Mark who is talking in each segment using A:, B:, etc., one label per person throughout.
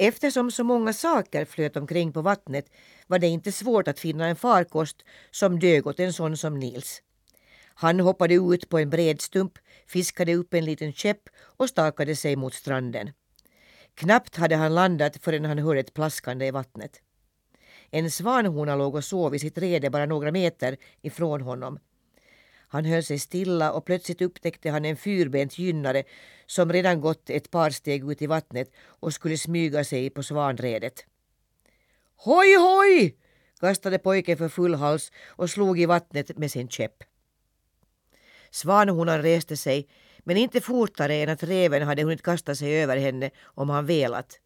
A: Eftersom så många saker flöt omkring på vattnet var det inte svårt att finna en farkost som dög åt en sån som Nils. Han hoppade ut på en bred stump, fiskade upp en liten käpp och stakade sig mot stranden. Knappt hade han landat förrän han hörde ett plaskande i vattnet. En svanhona låg och sov i sitt rede bara några meter ifrån honom. Han höll sig stilla och plötsligt upptäckte han en fyrbent gynnare som redan gått ett par steg ut i vattnet och skulle smyga sig på svanredet. Hoj, hoj! kastade pojken för full hals och slog i vattnet med sin käpp. Svanhonan reste sig, men inte fortare än att reven hade hunnit kasta sig över henne om han velat.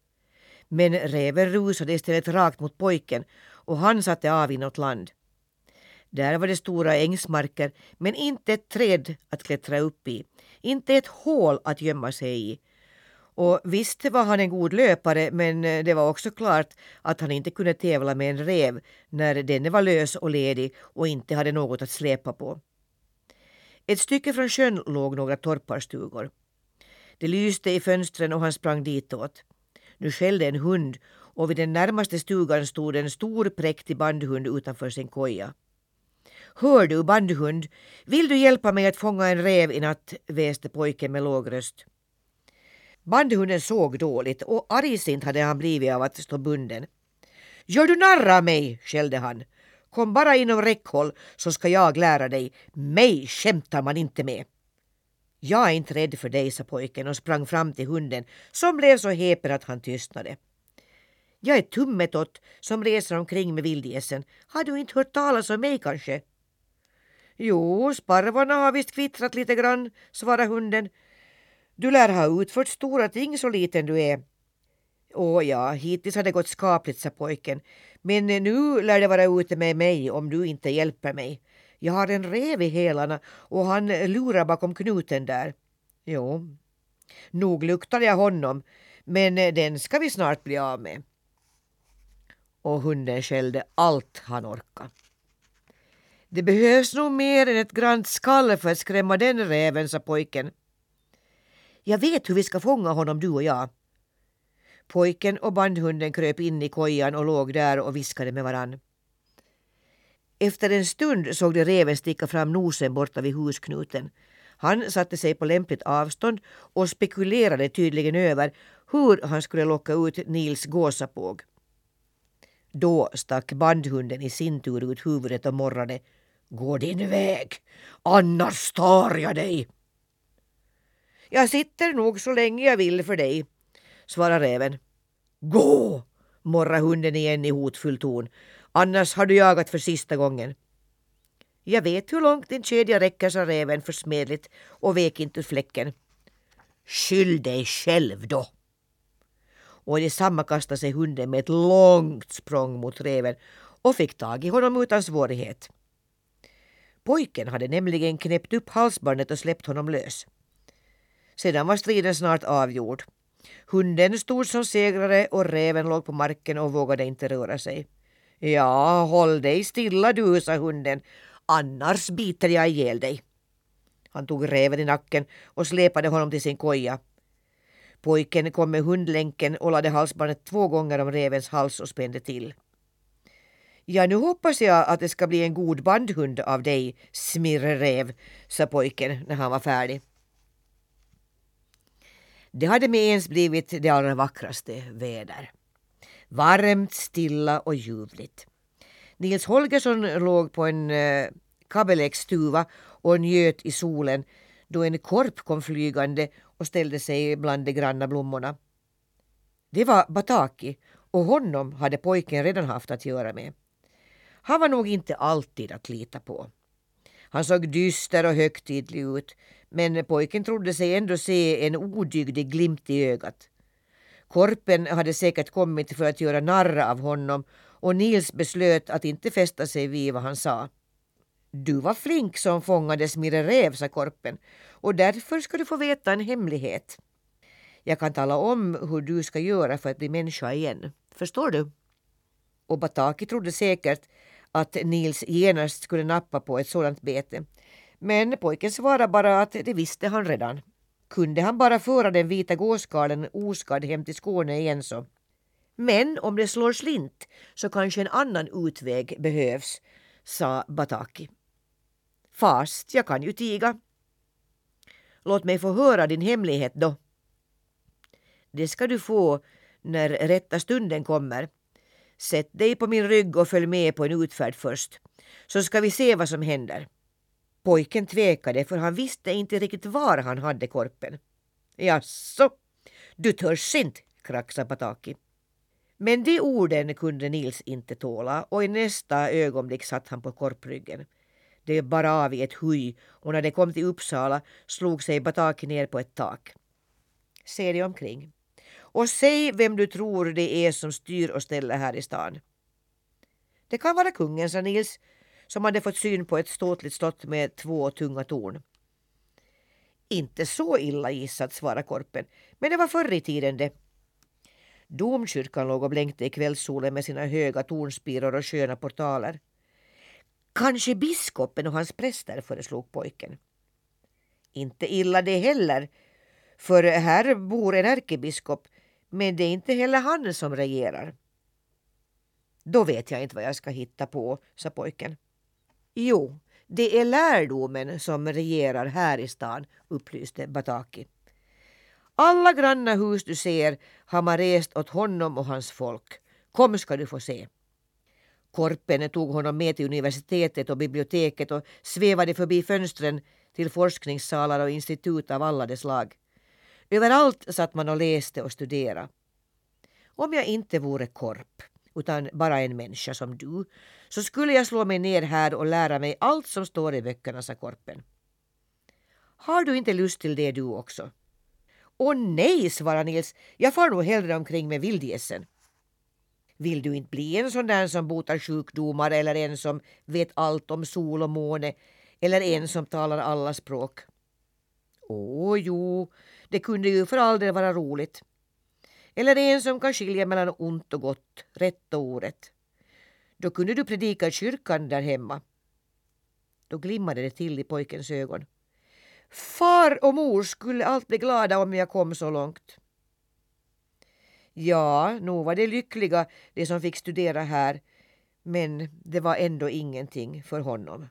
A: Men reven rusade istället rakt mot pojken och han satte av inåt land. Där var det stora ängsmarker men inte ett träd att klättra upp i, inte ett hål att gömma sig i. Och visst var han en god löpare men eh, det var också klart att han inte kunde tävla med en rev när denne var lös och ledig och inte hade något att släpa på. Ett stycke från sjön låg några torparstugor. Det lyste i fönstren och han sprang ditåt. Nu skällde en hund och vid den närmaste stugan stod en stor präktig bandhund utanför sin koja. Hör du bandhund, vill du hjälpa mig att fånga en räv i natt? väste pojken med låg röst. Bandhunden såg dåligt och argsint hade han blivit av att stå bunden. Gör du narr av mig? skällde han. Kom bara inom räckhåll så ska jag lära dig. Mig skämtar man inte med. Jag är inte rädd för dig, sa pojken och sprang fram till hunden som blev så häpen att han tystnade. Jag är Tummetott som reser omkring med vildgässen. Har du inte hört talas om mig kanske? Jo, sparvarna har visst kvittrat lite grann, svarade hunden. Du lär ha utfört stora ting så liten du är. Åh ja, hittills har det gått skapligt, sa pojken. Men nu lär det vara ute med mig om du inte hjälper mig. Jag har en rev i hälarna och han lurar bakom knuten där. Jo, nog luktar jag honom, men den ska vi snart bli av med. Och hunden skällde allt han orkade. Det behövs nog mer än ett grant skall för att skrämma den räven, sa pojken. Jag vet hur vi ska fånga honom, du och jag. Pojken och bandhunden kröp in i kojan och låg där och viskade med varann. Efter en stund såg de reven sticka fram nosen borta vid husknuten. Han satte sig på lämpligt avstånd och spekulerade tydligen över hur han skulle locka ut Nils gåsapåg. Då stack bandhunden i sin tur ut huvudet och morrade Gå din väg, annars tar jag dig. Jag sitter nog så länge jag vill för dig, svarar räven. Gå, morrar hunden igen i hotfull ton. Annars har du jagat för sista gången. Jag vet hur långt din kedja räcker, sa räven försmedligt och vek inte ur fläcken. Skyll dig själv då. Och i detsamma kastade sig hunden med ett långt språng mot räven och fick tag i honom utan svårighet. Pojken hade nämligen knäppt upp halsbandet och släppt honom lös. Sedan var striden snart avgjord. Hunden stod som segrare och räven låg på marken och vågade inte röra sig. Ja, håll dig stilla du, sa hunden, annars biter jag ihjäl dig. Han tog räven i nacken och släpade honom till sin koja. Pojken kom med hundlänken och lade halsbandet två gånger om rävens hals och spände till. Ja, nu hoppas jag att det ska bli en god bandhund av dig, smirrev, sa pojken när han var färdig. Det hade med ens blivit det allra vackraste väder. Varmt, stilla och ljuvligt. Nils Holgersson låg på en äh, och njöt i solen då en korp kom flygande och ställde sig bland de granna blommorna. Det var Bataki och honom hade pojken redan haft att göra med. Han var nog inte alltid att lita på. Han såg dyster och högtidlig ut men pojken trodde sig ändå se en odygdig glimt i ögat. Korpen hade säkert kommit för att göra narr av honom och Nils beslöt att inte fästa sig vid vad han sa. Du var flink som fångade Smirre Räv, sa korpen, och därför ska du få veta en hemlighet. Jag kan tala om hur du ska göra för att bli människa igen. Förstår du? Och Bataki trodde säkert att Nils genast skulle nappa på ett sådant bete. Men pojken svarade bara att det visste han redan. Kunde han bara föra den vita gåskarlen oskadd hem till Skåne igen så. Men om det slår slint så kanske en annan utväg behövs, sa Bataki. Fast jag kan ju tiga. Låt mig få höra din hemlighet då. Det ska du få när rätta stunden kommer. Sätt dig på min rygg och följ med på en utfärd först, så ska vi se vad som händer. Pojken tvekade för han visste inte riktigt var han hade korpen. Jaså, du törs inte, kraxade Pataki. Men de orden kunde Nils inte tåla och i nästa ögonblick satt han på korpryggen. Det bar av i ett huj och när de kom till Uppsala slog sig Bataki ner på ett tak. Se dig omkring och säg vem du tror det är som styr och ställer här i stan. Det kan vara kungen, sa Nils, som hade fått syn på ett ståtligt slott med två tunga torn. Inte så illa gissat, svarade Korpen, men det var förr i tiden det. Domkyrkan låg och blänkte i kvällssolen med sina höga tornspiror och sköna portaler. Kanske biskopen och hans präster, föreslog pojken. Inte illa det heller, för här bor en ärkebiskop, men det är inte heller han som regerar. Då vet jag inte vad jag ska hitta på, sa pojken. Jo, det är lärdomen som regerar här i stan, upplyste Bataki. Alla granna hus du ser har man rest åt honom och hans folk. Kom ska du få se. Korpen tog honom med till universitetet och biblioteket och svävade förbi fönstren till forskningssalar och institut av alla de slag. Överallt satt man och läste och studerade. Om jag inte vore korp, utan bara en människa som du, så skulle jag slå mig ner här och lära mig allt som står i böckerna, sa korpen. Har du inte lust till det du också? Åh nej, svarade Nils, jag far nog hellre omkring med vildgässen. Vill du inte bli en sån där som botar sjukdomar eller en som vet allt om sol och måne eller en som talar alla språk? Åh jo, det kunde ju för all del vara roligt. Eller en som kan skilja mellan ont och gott, rätt och orätt. Då kunde du predika i kyrkan där hemma. Då glimmade det till i pojkens ögon. Far och mor skulle allt bli glada om jag kom så långt. Ja, nog var det lyckliga de som fick studera här, men det var ändå ingenting för honom.